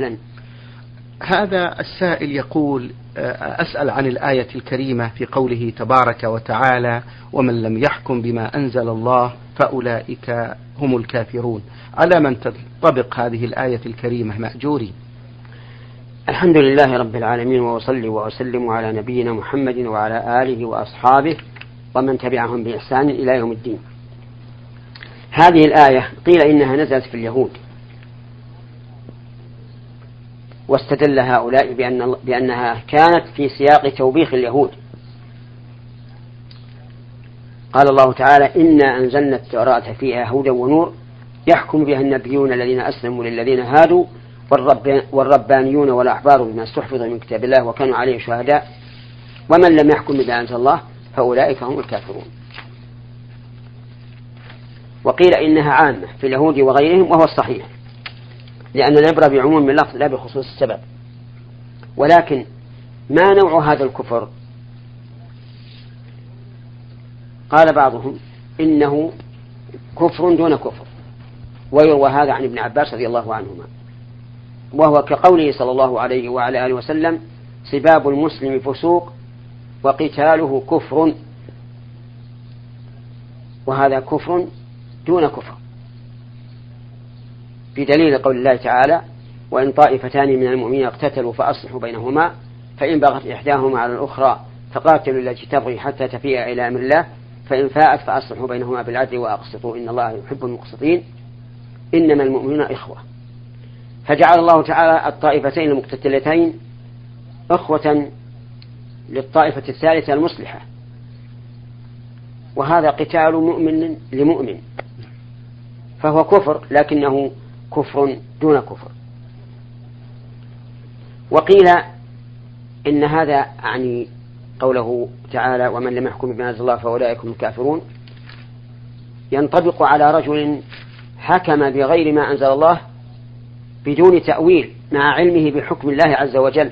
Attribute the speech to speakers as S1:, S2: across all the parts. S1: نعم. هذا السائل يقول آه، أسأل عن الآية الكريمة في قوله تبارك وتعالى ومن لم يحكم بما أنزل الله فأولئك هم الكافرون على من تنطبق هذه الآية الكريمة مأجورين
S2: الحمد لله رب العالمين وأصلي وأسلم على نبينا محمد وعلى آله وأصحابه ومن تبعهم بإحسان إلى يوم الدين هذه الآية قيل إنها نزلت في اليهود واستدل هؤلاء بأن بأنها كانت في سياق توبيخ اليهود قال الله تعالى إنا أنزلنا التوراة فيها هدى ونور يحكم بها النبيون الذين أسلموا للذين هادوا والربانيون والأحبار بما استحفظوا من كتاب الله وكانوا عليه شهداء ومن لم يحكم بما أنزل الله فأولئك هم الكافرون وقيل إنها عامة في اليهود وغيرهم وهو الصحيح لأن العبرة بعموم اللفظ لا بخصوص السبب ولكن ما نوع هذا الكفر قال بعضهم إنه كفر دون كفر ويروى هذا عن ابن عباس رضي الله عنهما وهو كقوله صلى الله عليه وعلى آله وسلم سباب المسلم فسوق وقتاله كفر وهذا كفر دون كفر بدليل قول الله تعالى وإن طائفتان من المؤمنين اقتتلوا فأصلحوا بينهما فإن بغت إحداهما على الأخرى فقاتلوا التي تبغي حتى تفيء إلى أمر الله فإن فاءت فأصلحوا بينهما بالعدل وأقسطوا إن الله يحب المقسطين إنما المؤمنون إخوة فجعل الله تعالى الطائفتين المقتتلتين إخوة للطائفة الثالثة المصلحة وهذا قتال مؤمن لمؤمن فهو كفر لكنه كفر دون كفر وقيل إن هذا يعني قوله تعالى ومن لم يحكم بما أنزل الله فأولئك هم الكافرون ينطبق على رجل حكم بغير ما أنزل الله بدون تأويل مع علمه بحكم الله عز وجل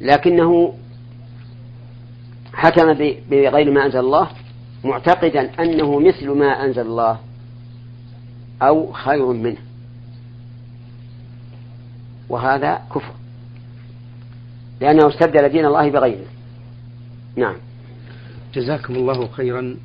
S2: لكنه حكم بغير ما أنزل الله معتقدا أنه مثل ما أنزل الله أو خير منه وهذا كفر لأنه استبدل دين الله بغيره نعم
S1: جزاكم الله خيرا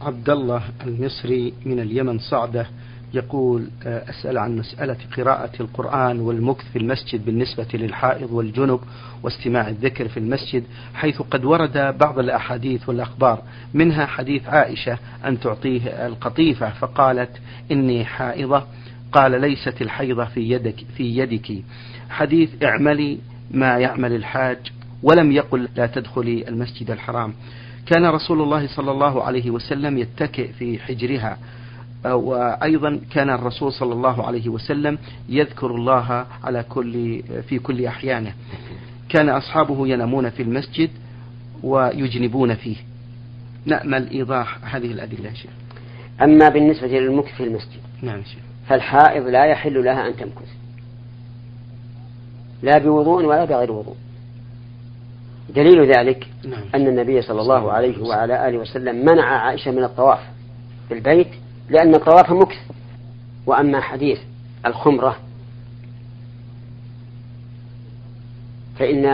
S1: عبد الله المصري من اليمن صعدة يقول آه، أسأل عن مسألة قراءة القرآن والمكث في المسجد بالنسبة للحائض والجنب واستماع الذكر في المسجد حيث قد ورد بعض الأحاديث والأخبار منها حديث عائشة أن تعطيه القطيفة فقالت إني حائضة قال ليست الحيضة في يدك في يدك حديث اعملي ما يعمل الحاج ولم يقل لا تدخلي المسجد الحرام كان رسول الله صلى الله عليه وسلم يتكئ في حجرها وأيضا كان الرسول صلى الله عليه وسلم يذكر الله على كل في كل أحيانه كان أصحابه ينامون في المسجد ويجنبون فيه نأمل إيضاح هذه الأدلة شيخ
S2: أما بالنسبة للمكث في المسجد
S1: نعم شيخ
S2: فالحائض لا يحل لها أن تمكث لا بوضوء ولا بغير وضوء دليل ذلك نعم. أن النبي صلى الله عليه وعلى آله وسلم منع عائشة من الطواف في البيت لأن الطواف مكث وأما حديث الخمرة فإن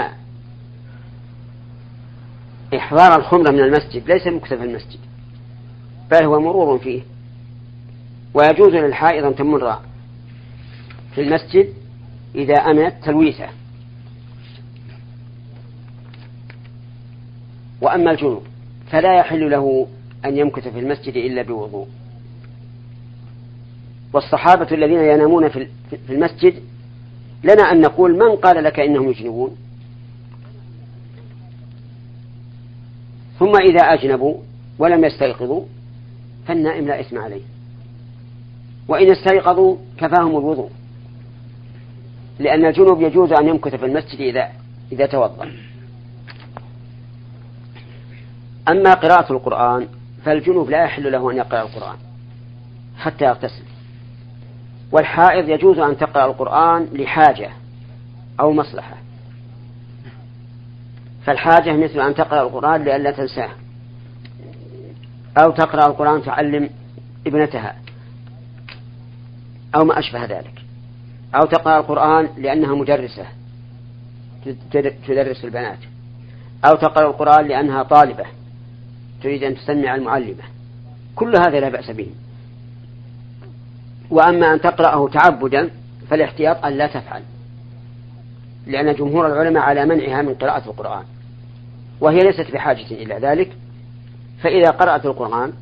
S2: إحضار الخمرة من المسجد ليس مكثف في المسجد بل هو مرور فيه ويجوز للحائض أن تمر في المسجد إذا أمنت تلويثه وأما الجنوب فلا يحل له أن يمكث في المسجد إلا بوضوء والصحابة الذين ينامون في المسجد لنا أن نقول من قال لك إنهم يجنبون ثم إذا أجنبوا ولم يستيقظوا فالنائم لا إثم عليه وإن استيقظوا كفاهم الوضوء لأن الجنوب يجوز أن يمكث في المسجد إذا إذا توضأ أما قراءة القرآن فالجنوب لا يحل له أن يقرأ القرآن حتى يغتسل والحائض يجوز أن تقرأ القرآن لحاجة أو مصلحة فالحاجة مثل أن تقرأ القرآن لئلا تنساه أو تقرأ القرآن تعلم ابنتها أو ما أشبه ذلك أو تقرأ القرآن لأنها مدرسة تدرس البنات أو تقرأ القرآن لأنها طالبة تريد أن تسمع المعلمة كل هذا لا بأس به وأما أن تقرأه تعبدا فالاحتياط أن لا تفعل لأن جمهور العلماء على منعها من قراءة القرآن وهي ليست بحاجة إلى ذلك فإذا قرأت القرآن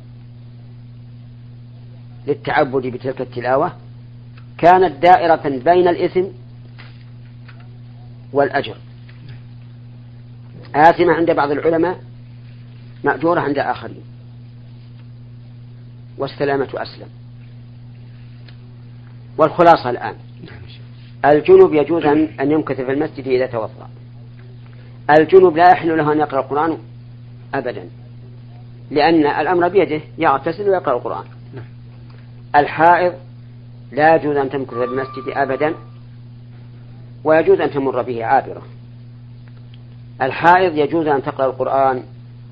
S2: للتعبد بتلك التلاوة كانت دائرة بين الإثم والأجر آثمة عند بعض العلماء مأجورة عند آخرين والسلامة أسلم والخلاصة الآن الجنوب يجوز أن يمكث في المسجد إذا توضأ الجنوب لا يحل له أن يقرأ القرآن أبدا لأن الأمر بيده يغتسل ويقرأ القرآن نعم. الحائض لا يجوز أن تمكث في المسجد أبدا ويجوز أن تمر به عابرة الحائض يجوز أن تقرأ القرآن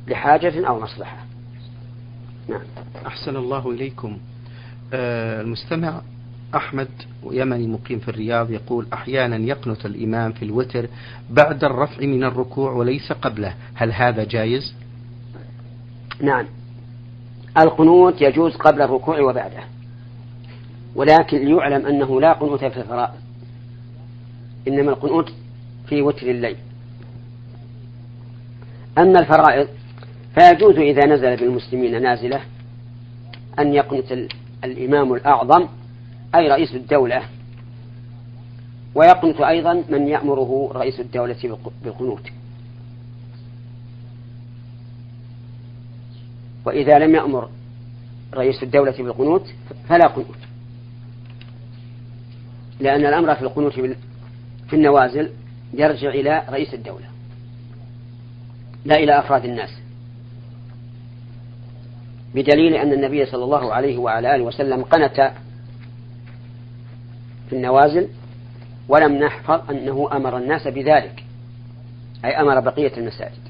S2: لحاجة أو مصلحة
S1: نعم أحسن الله إليكم آه المستمع أحمد يمني مقيم في الرياض يقول أحيانا يقنط الإمام في الوتر بعد الرفع من الركوع وليس قبله هل هذا جائز؟
S2: نعم القنوت يجوز قبل الركوع وبعده ولكن ليعلم أنه لا قنوت في الفرائض إنما القنوت في وتر الليل أما الفرائض فيجوز إذا نزل بالمسلمين نازلة أن يقنت الإمام الأعظم أي رئيس الدولة ويقنت أيضا من يأمره رئيس الدولة بالقنوت وإذا لم يأمر رئيس الدولة بالقنوت فلا قنوت لأن الأمر في القنوت في النوازل يرجع إلى رئيس الدولة لا إلى أفراد الناس بدليل أن النبي صلى الله عليه وعلى آله وسلم قنت في النوازل ولم نحفظ أنه أمر الناس بذلك أي أمر بقية المساجد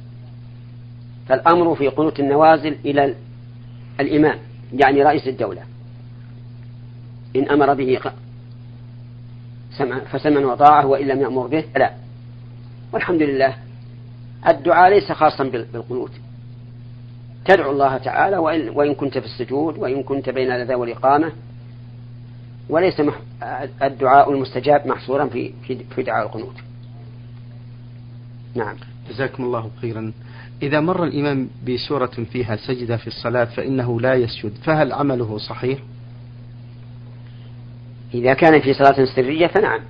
S2: فالأمر في قنوت النوازل إلى الإمام يعني رئيس الدولة إن أمر به فسمع وطاعة وإن لم يأمر به لا والحمد لله الدعاء ليس خاصا بالقنوت تدعو الله تعالى وإن, وإن كنت في السجود وإن كنت بين الأذى والإقامة وليس الدعاء المستجاب محصورا في في دعاء القنوت.
S1: نعم. جزاكم الله خيرا. إذا مر الإمام بسورة فيها سجدة في الصلاة فإنه لا يسجد، فهل عمله صحيح؟
S2: إذا كان في صلاة سرية فنعم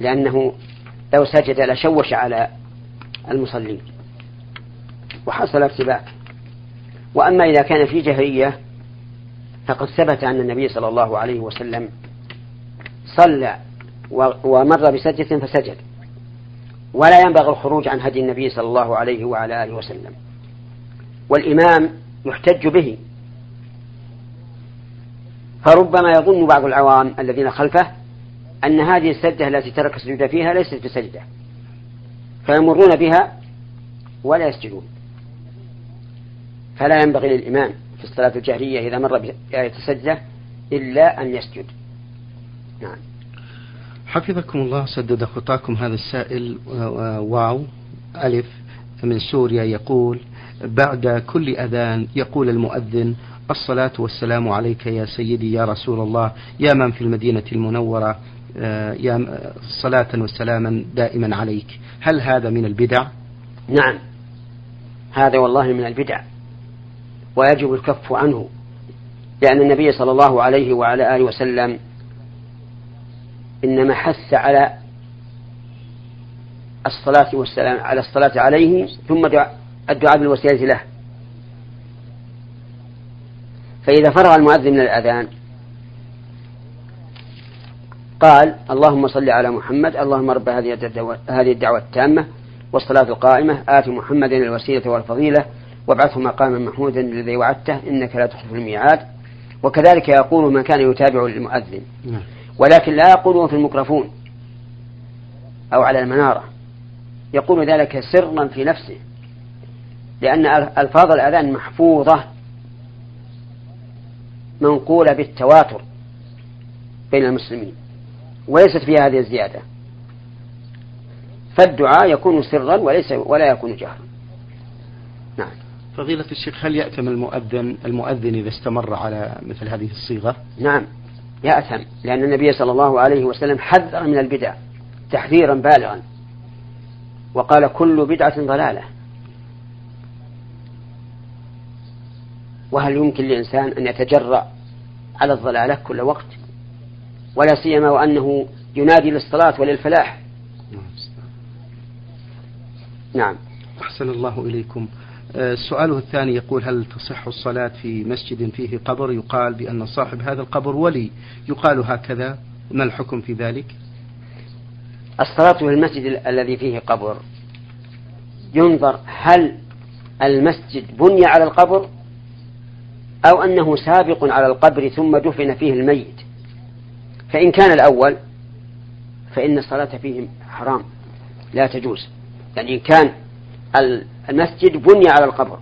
S2: لأنه لو سجد لشوش على المصلين وحصل ارتباك وأما إذا كان في جهرية فقد ثبت أن النبي صلى الله عليه وسلم صلى ومر بسجدة فسجد ولا ينبغي الخروج عن هدي النبي صلى الله عليه وعلى آله وسلم والإمام يحتج به فربما يظن بعض العوام الذين خلفه أن هذه السجدة التي ترك السجود فيها ليست بسجدة فيمرون بها ولا يسجدون فلا ينبغي للإمام في الصلاة الجهرية إذا مر بآية السجدة إلا أن يسجد
S1: نعم حفظكم الله سدد خطاكم هذا السائل واو ألف من سوريا يقول بعد كل أذان يقول المؤذن الصلاة والسلام عليك يا سيدي يا رسول الله يا من في المدينة المنورة آه، يا صلاة وسلاما دائما عليك هل هذا من البدع
S2: نعم هذا والله من البدع ويجب الكف عنه لأن النبي صلى الله عليه وعلى آله وسلم إنما حث على الصلاة والسلام على الصلاة عليه ثم الدعاء بالوسيلة له فإذا فرغ المؤذن من الأذان قال اللهم صل على محمد اللهم رب هذه الدعوة التامة والصلاة القائمة آت محمد الوسيلة والفضيلة وابعثه مقاما محمودا الذي وعدته إنك لا تخلف الميعاد وكذلك يقول من كان يتابع المؤذن نعم. ولكن لا يقوله في الميكروفون أو على المنارة يقول ذلك سرا في نفسه لأن ألفاظ الأذان محفوظة منقولة بالتواتر بين المسلمين وليست فيها هذه الزيادة فالدعاء يكون سرا وليس ولا يكون جهرا
S1: نعم فضيلة الشيخ هل يأتم المؤذن المؤذن إذا استمر على مثل هذه الصيغة؟
S2: نعم يأثم لأن النبي صلى الله عليه وسلم حذر من البدع تحذيرا بالغا وقال كل بدعة ضلالة وهل يمكن لإنسان أن يتجرأ على الضلالة كل وقت ولا سيما وأنه ينادي للصلاة وللفلاح نعم
S1: أحسن الله إليكم أه، سؤاله الثاني يقول هل تصح الصلاة في مسجد فيه قبر يقال بأن صاحب هذا القبر ولي يقال هكذا ما الحكم في ذلك
S2: الصلاة في المسجد الذي فيه قبر ينظر هل المسجد بني على القبر أو أنه سابق على القبر ثم دفن فيه الميت فإن كان الأول فإن الصلاة فيه حرام لا تجوز يعني إن كان المسجد بني على القبر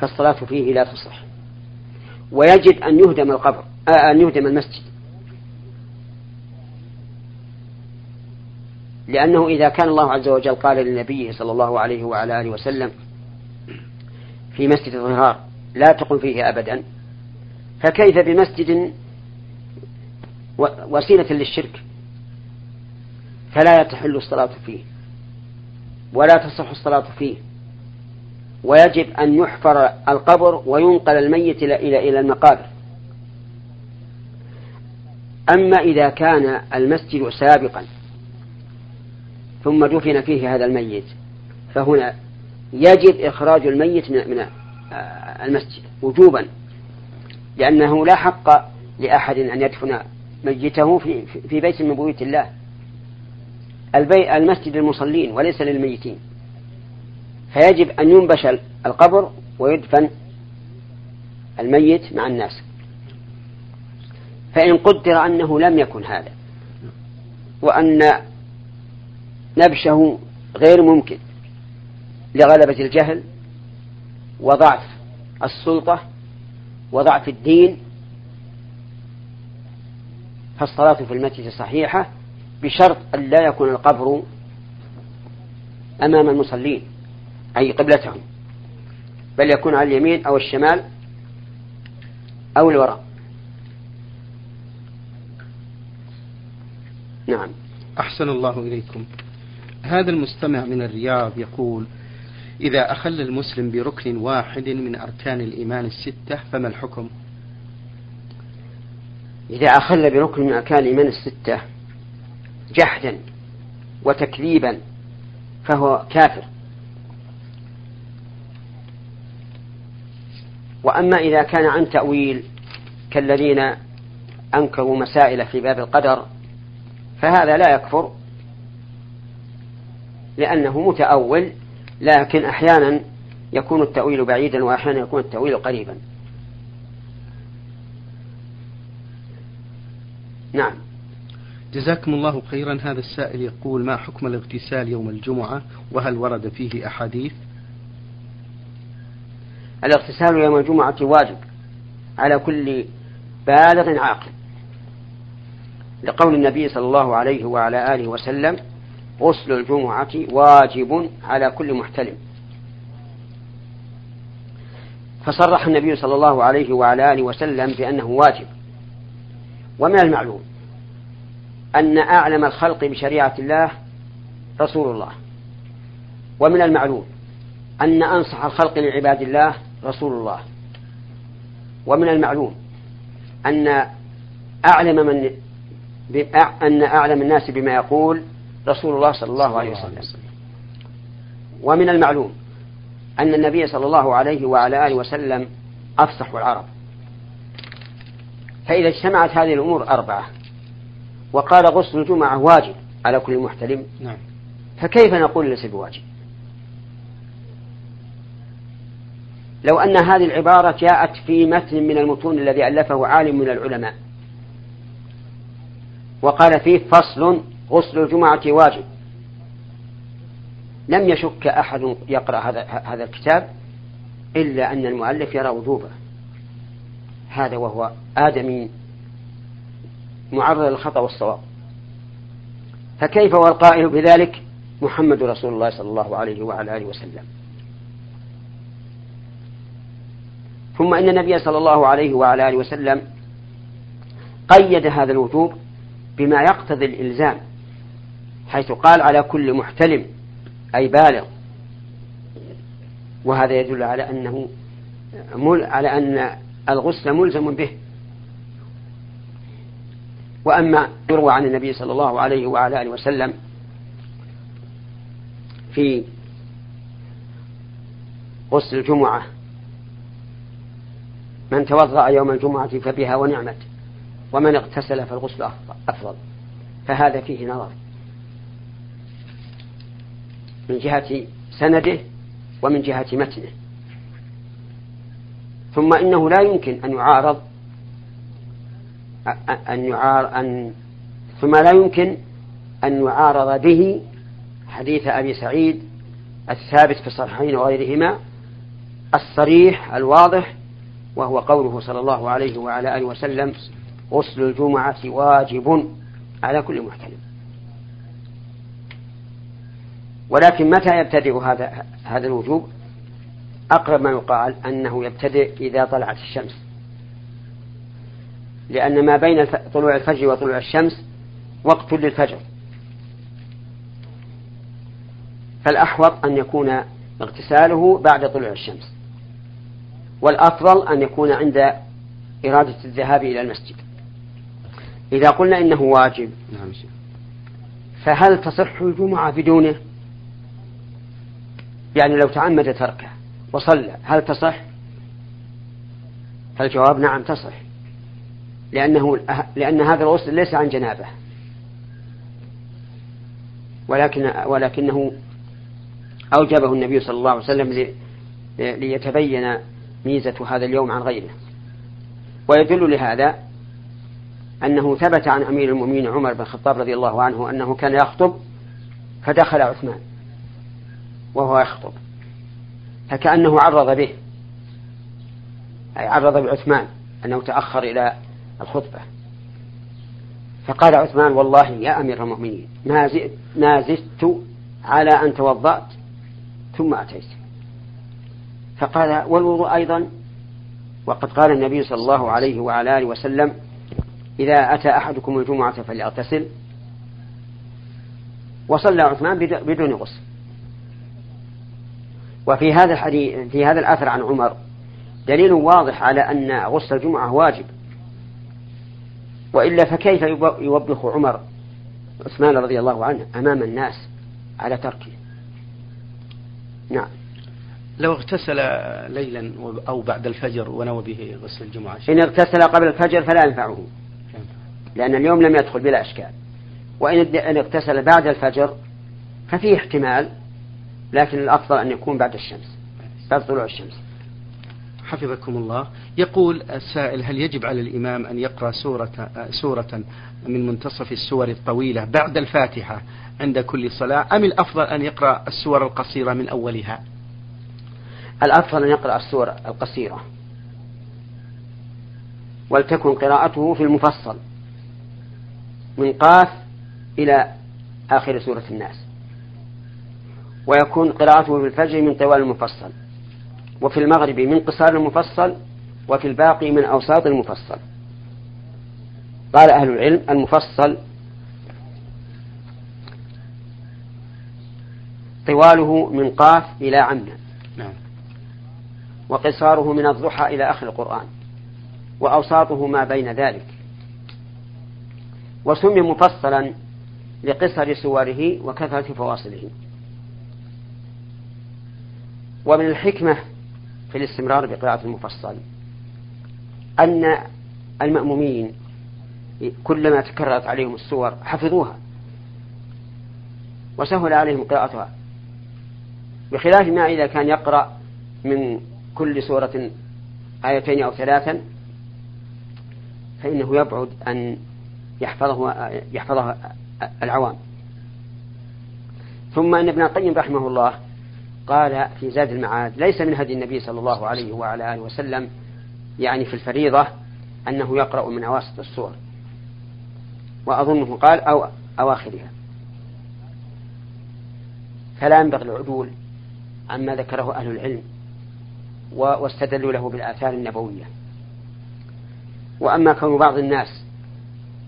S2: فالصلاة فيه لا تصح ويجب أن يهدم القبر آه، أن يهدم المسجد لأنه إذا كان الله عز وجل قال لنبيه صلى الله عليه وعلى آله وسلم في مسجد الظهار لا تقم فيه أبدا فكيف بمسجد وسيلة للشرك فلا تحل الصلاة فيه ولا تصح الصلاة فيه ويجب أن يحفر القبر وينقل الميت إلى إلى المقابر أما إذا كان المسجد سابقا ثم دفن فيه هذا الميت فهنا يجب إخراج الميت من من المسجد وجوبا لأنه لا حق لأحد أن يدفن ميته في, في بيت من بيوت الله البي المسجد للمصلين وليس للميتين فيجب أن ينبش القبر ويدفن الميت مع الناس فإن قدر أنه لم يكن هذا وأن نبشه غير ممكن لغلبة الجهل وضعف السلطة وضعف الدين فالصلاة في المسجد صحيحة بشرط أن لا يكون القبر أمام المصلين أي قبلتهم بل يكون على اليمين أو الشمال أو الوراء نعم
S1: أحسن الله إليكم هذا المستمع من الرياض يقول إذا أخل المسلم بركن واحد من أركان الإيمان الستة فما الحكم؟
S2: إذا أخل بركن من أركان الإيمان الستة جحدا وتكذيبا فهو كافر وأما إذا كان عن تأويل كالذين أنكروا مسائل في باب القدر فهذا لا يكفر لأنه متأول لكن أحيانا يكون التأويل بعيدا وأحيانا يكون التأويل قريبا نعم
S1: جزاكم الله خيرا هذا السائل يقول ما حكم الاغتسال يوم الجمعة وهل ورد فيه أحاديث
S2: الاغتسال يوم الجمعة واجب على كل بالغ عاقل لقول النبي صلى الله عليه وعلى آله وسلم غسل الجمعة واجب على كل محتلم فصرح النبي صلى الله عليه وعلى آله وسلم بأنه واجب ومن المعلوم أن أعلم الخلق بشريعة الله رسول الله ومن المعلوم أن أنصح الخلق لعباد الله رسول الله ومن المعلوم أن أعلم من أن أعلم الناس بما يقول رسول الله صلى الله عليه وسلم ومن المعلوم أن النبي صلى الله عليه وعلى آله وسلم أفصح العرب فإذا اجتمعت هذه الأمور أربعة وقال غسل الجمعة واجب على كل محتلم نعم. فكيف نقول ليس بواجب لو أن هذه العبارة جاءت في متن من المتون الذي ألفه عالم من العلماء وقال فيه فصل غسل الجمعة واجب لم يشك أحد يقرأ هذا, هذا الكتاب إلا أن المؤلف يرى وجوبه هذا وهو آدمي معرض للخطأ والصواب فكيف والقائل بذلك محمد رسول الله صلى الله عليه وعلى آله وسلم ثم إن النبي صلى الله عليه وعلى آله وسلم قيد هذا الوجوب بما يقتضي الإلزام حيث قال على كل محتلم أي بالغ وهذا يدل على أنه مل على أن الغسل ملزم به وأما يروى عن النبي صلى الله عليه وعلى آله وسلم في غسل الجمعة من توضأ يوم الجمعة فبها ونعمت ومن اغتسل فالغسل أفضل فهذا فيه نظر من جهة سنده ومن جهة متنه ثم إنه لا يمكن أن يعارض أن يعار أن ثم لا يمكن أن يعارض به حديث أبي سعيد الثابت في الصحيحين وغيرهما الصريح الواضح وهو قوله صلى الله عليه وعلى آله وسلم غسل الجمعة واجب على كل محتلم ولكن متى يبتدئ هذا هذا الوجوب؟ أقرب ما يقال أنه يبتدئ إذا طلعت الشمس لأن ما بين طلوع الفجر وطلوع الشمس وقت للفجر فالأحوط أن يكون اغتساله بعد طلوع الشمس والأفضل أن يكون عند إرادة الذهاب إلى المسجد إذا قلنا إنه واجب نعم فهل تصح الجمعة بدونه؟ يعني لو تعمد تركه وصلى هل تصح؟ فالجواب نعم تصح لأنه أه، لأن هذا الغسل ليس عن جنابة ولكن ولكنه أوجبه النبي صلى الله عليه وسلم ليتبين ميزة هذا اليوم عن غيره ويدل لهذا أنه ثبت عن أمير المؤمنين عمر بن الخطاب رضي الله عنه أنه كان يخطب فدخل عثمان وهو يخطب فكأنه عرض به أي عرض بعثمان أنه تأخر إلى الخطبة فقال عثمان والله يا أمير المؤمنين ما زدت, ما زدت على أن توضأت ثم أتيت فقال والوضوء أيضا وقد قال النبي صلى الله عليه وعلى آله وسلم إذا أتى أحدكم الجمعة فليغتسل وصلى عثمان بدون غسل وفي هذا الحديث في هذا الأثر عن عمر دليل واضح على أن غسل الجمعة واجب وإلا فكيف يوبخ عمر عثمان رضي الله عنه أمام الناس على تركه
S1: نعم لو اغتسل ليلا أو بعد الفجر ونوى به غسل الجمعة إن
S2: اغتسل قبل الفجر فلا ينفعه لأن اليوم لم يدخل بلا أشكال وإن اغتسل بعد الفجر ففيه احتمال لكن الأفضل أن يكون بعد الشمس بعد طلوع الشمس
S1: حفظكم الله يقول السائل هل يجب على الإمام أن يقرأ سورة, سورة من منتصف السور الطويلة بعد الفاتحة عند كل صلاة أم الأفضل أن يقرأ السور القصيرة من أولها
S2: الأفضل أن يقرأ السور القصيرة ولتكن قراءته في المفصل من قاف إلى آخر سورة الناس ويكون قراءته في الفجر من طوال المفصل وفي المغرب من قصار المفصل وفي الباقي من أوساط المفصل قال أهل العلم المفصل طواله من قاف إلى عمنا نعم. وقصاره من الضحى إلى آخر القرآن وأوساطه ما بين ذلك وسمي مفصلا لقصر سواره وكثرة فواصله ومن الحكمة في الاستمرار بقراءة المفصل أن المأمومين كلما تكررت عليهم السور حفظوها وسهل عليهم قراءتها بخلاف ما إذا كان يقرأ من كل سورة آيتين أو ثلاثا فإنه يبعد أن يحفظه يحفظها العوام ثم أن ابن القيم رحمه الله قال في زاد المعاد ليس من هدي النبي صلى الله عليه وعلى آله وسلم يعني في الفريضة أنه يقرأ من أواسط السور وأظنه قال أو أواخرها فلا ينبغي العدول عما ذكره أهل العلم واستدلوا له بالآثار النبوية وأما كون بعض الناس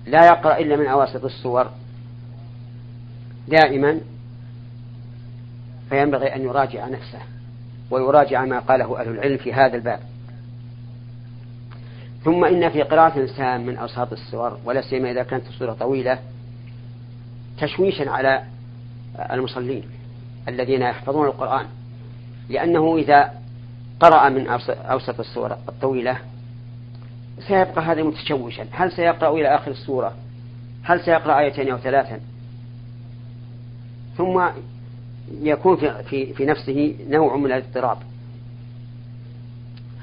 S2: لا يقرأ إلا من أواسط السور دائما فينبغي أن يراجع نفسه ويراجع ما قاله أهل العلم في هذا الباب ثم إن في قراءة سام من أوساط السور ولا سيما إذا كانت السورة طويلة تشويشا على المصلين الذين يحفظون القرآن لأنه إذا قرأ من أوسط السورة الطويلة سيبقى هذا متشوشا هل سيقرأ إلى آخر السورة هل سيقرأ آيتين أو ثلاثا ثم يكون في, في, في نفسه نوع من الاضطراب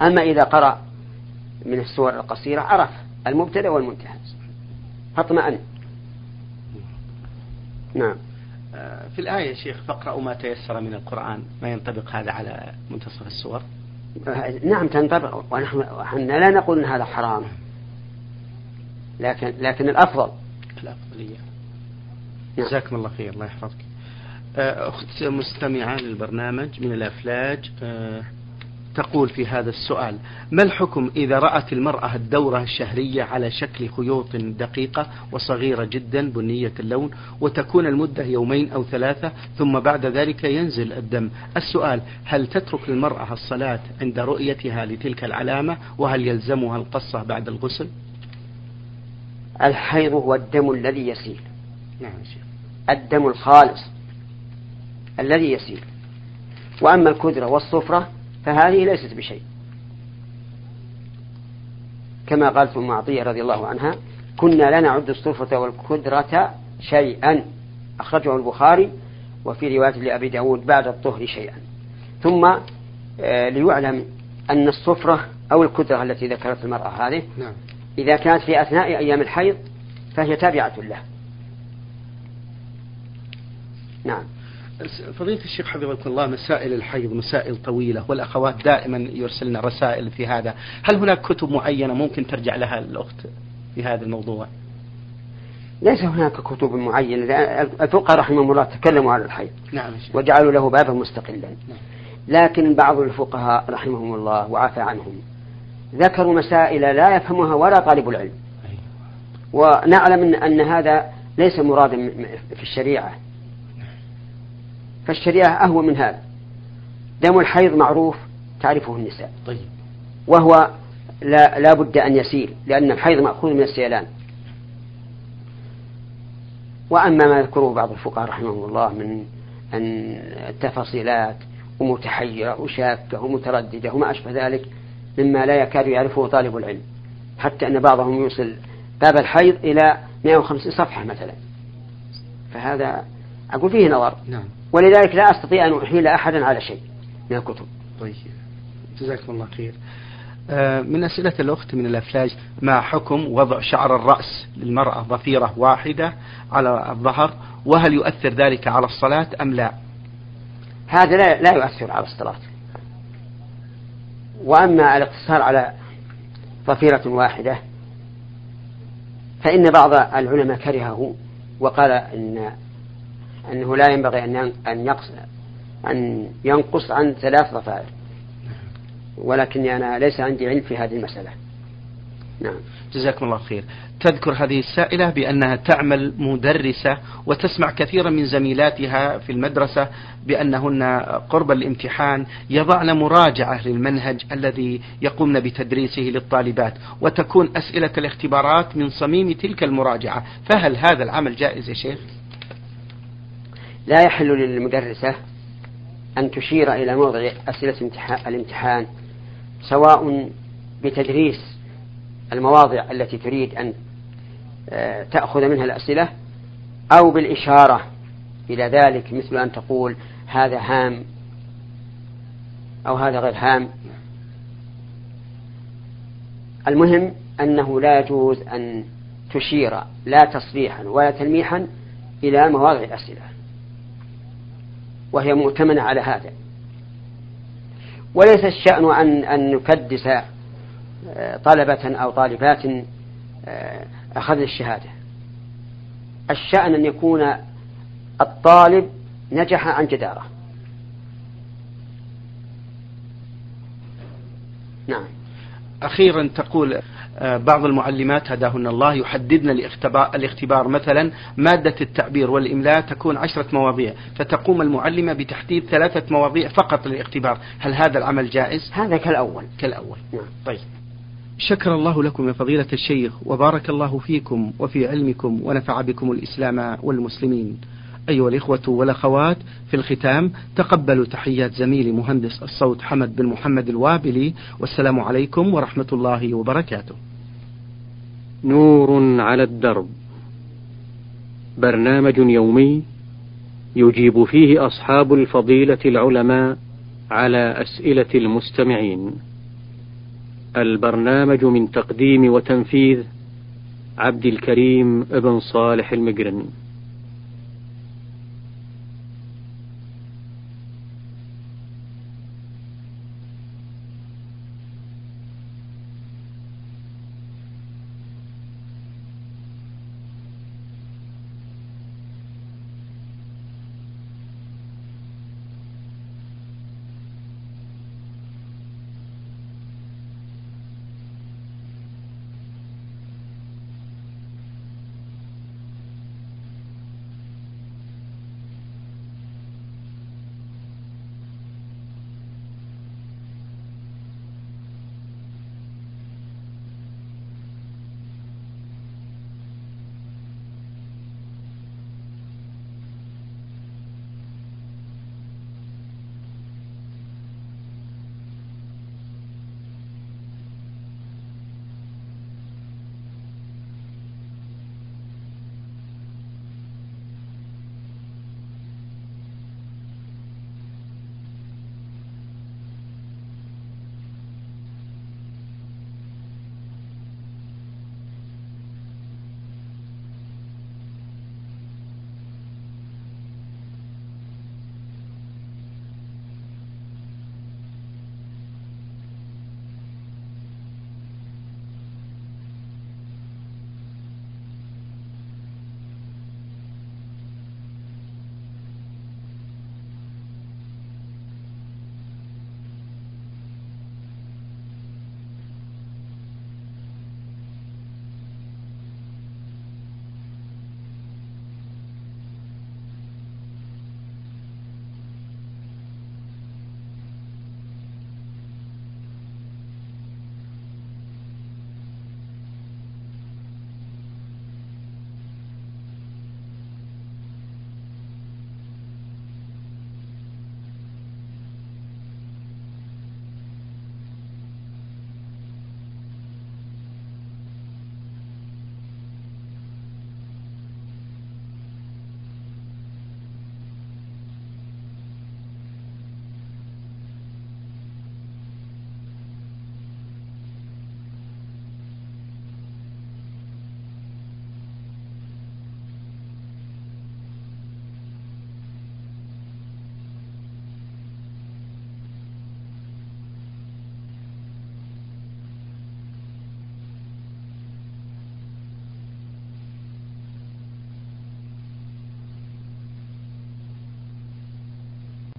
S2: أما إذا قرأ من السور القصيرة عرف المبتدأ والمنتهى اطمأن نعم
S1: آه، في الآية يا شيخ فاقرأوا ما تيسر من القرآن ما ينطبق هذا على منتصف السور
S2: نعم تنطبق ونحن لا نقول أن هذا حرام لكن لكن الأفضل الأفضلية
S1: نعم. جزاكم الله خير الله يحفظك آه، أخت مستمعة للبرنامج من الأفلاج آه، تقول في هذا السؤال ما الحكم إذا رأت المرأة الدورة الشهرية على شكل خيوط دقيقة وصغيرة جدا بنية اللون وتكون المدة يومين أو ثلاثة ثم بعد ذلك ينزل الدم السؤال هل تترك المرأة الصلاة عند رؤيتها لتلك العلامة وهل يلزمها القصة بعد الغسل
S2: الحيض هو الدم الذي يسيل نعم الدم الخالص الذي يسير وأما الكدرة والصفرة فهذه ليست بشيء كما قالت أم عطية رضي الله عنها كنا لا نعد الصفرة والكدرة شيئا أخرجه البخاري وفي رواية لأبي داود بعد الطهر شيئا ثم آه، ليعلم أن الصفرة أو الكدرة التي ذكرت المرأة هذه نعم. إذا كانت في أثناء أيام الحيض فهي تابعة له نعم
S1: فضيلة الشيخ حفظكم الله مسائل الحيض مسائل طويلة والأخوات دائما يرسلنا رسائل في هذا هل هناك كتب معينة ممكن ترجع لها الأخت في هذا الموضوع
S2: ليس هناك كتب معينة الفقهاء رحمهم الله تكلموا على الحيض نعم وجعلوا له بابا مستقلا نعم. لكن بعض الفقهاء رحمهم الله وعفى عنهم ذكروا مسائل لا يفهمها ولا طالب العلم أيوة. ونعلم أن هذا ليس مرادا في الشريعة فالشريعة أهوى من هذا دم الحيض معروف تعرفه النساء طيب وهو لا, لا بد أن يسيل لأن الحيض مأخوذ من السيلان وأما ما يذكره بعض الفقهاء رحمهم الله من أن التفاصيلات ومتحيرة وشاكة ومترددة وما أشبه ذلك مما لا يكاد يعرفه طالب العلم حتى أن بعضهم يوصل باب الحيض إلى 150 صفحة مثلا فهذا أقول فيه نظر نعم ولذلك لا أستطيع أن أحيل أحدا على شيء من الكتب
S1: طيب جزاكم الله خير آه، من أسئلة الأخت من الأفلاج ما حكم وضع شعر الرأس للمرأة ضفيرة واحدة على الظهر وهل يؤثر ذلك على الصلاة أم لا
S2: هذا لا, لا يؤثر على الصلاة وأما الاقتصار على ضفيرة واحدة فإن بعض العلماء كرهه وقال إن أنه لا ينبغي أن أن يقص أن ينقص عن ثلاث ضفائر ولكني أنا ليس عندي علم في هذه المسألة
S1: نعم جزاكم الله خير تذكر هذه السائلة بأنها تعمل مدرسة وتسمع كثيرا من زميلاتها في المدرسة بأنهن قرب الامتحان يضعن مراجعة للمنهج الذي يقومن بتدريسه للطالبات وتكون أسئلة الاختبارات من صميم تلك المراجعة فهل هذا العمل جائز يا شيخ؟
S2: لا يحل للمدرسة أن تشير إلى موضع أسئلة الامتحان سواء بتدريس المواضع التي تريد أن آه، تأخذ منها الأسئلة أو بالإشارة إلى ذلك مثل أن تقول هذا هام أو هذا غير هام المهم أنه لا يجوز أن تشير لا تصريحا ولا تلميحا إلى مواضع الأسئلة وهي مؤتمنة على هذا وليس الشأن أن أن نكدس آه، طلبة أو طالبات آه، أخذن الشهادة الشأن أن يكون الطالب نجح عن جدارة نعم
S1: أخيرا تقول آه، بعض المعلمات هداهن الله يحددن الاختبار مثلا مادة التعبير والإملاء تكون عشرة مواضيع فتقوم المعلمة بتحديد ثلاثة مواضيع فقط للاختبار هل هذا العمل جائز؟
S2: هذا كالأول
S1: كالأول نعم طيب شكر الله لكم يا فضيلة الشيخ وبارك الله فيكم وفي علمكم ونفع بكم الإسلام والمسلمين أيها الإخوة والأخوات في الختام تقبلوا تحيات زميلي مهندس الصوت حمد بن محمد الوابلي والسلام عليكم ورحمة الله وبركاته نور على الدرب برنامج يومي يجيب فيه أصحاب الفضيلة العلماء على أسئلة المستمعين البرنامج من تقديم وتنفيذ عبد الكريم ابن صالح المجرم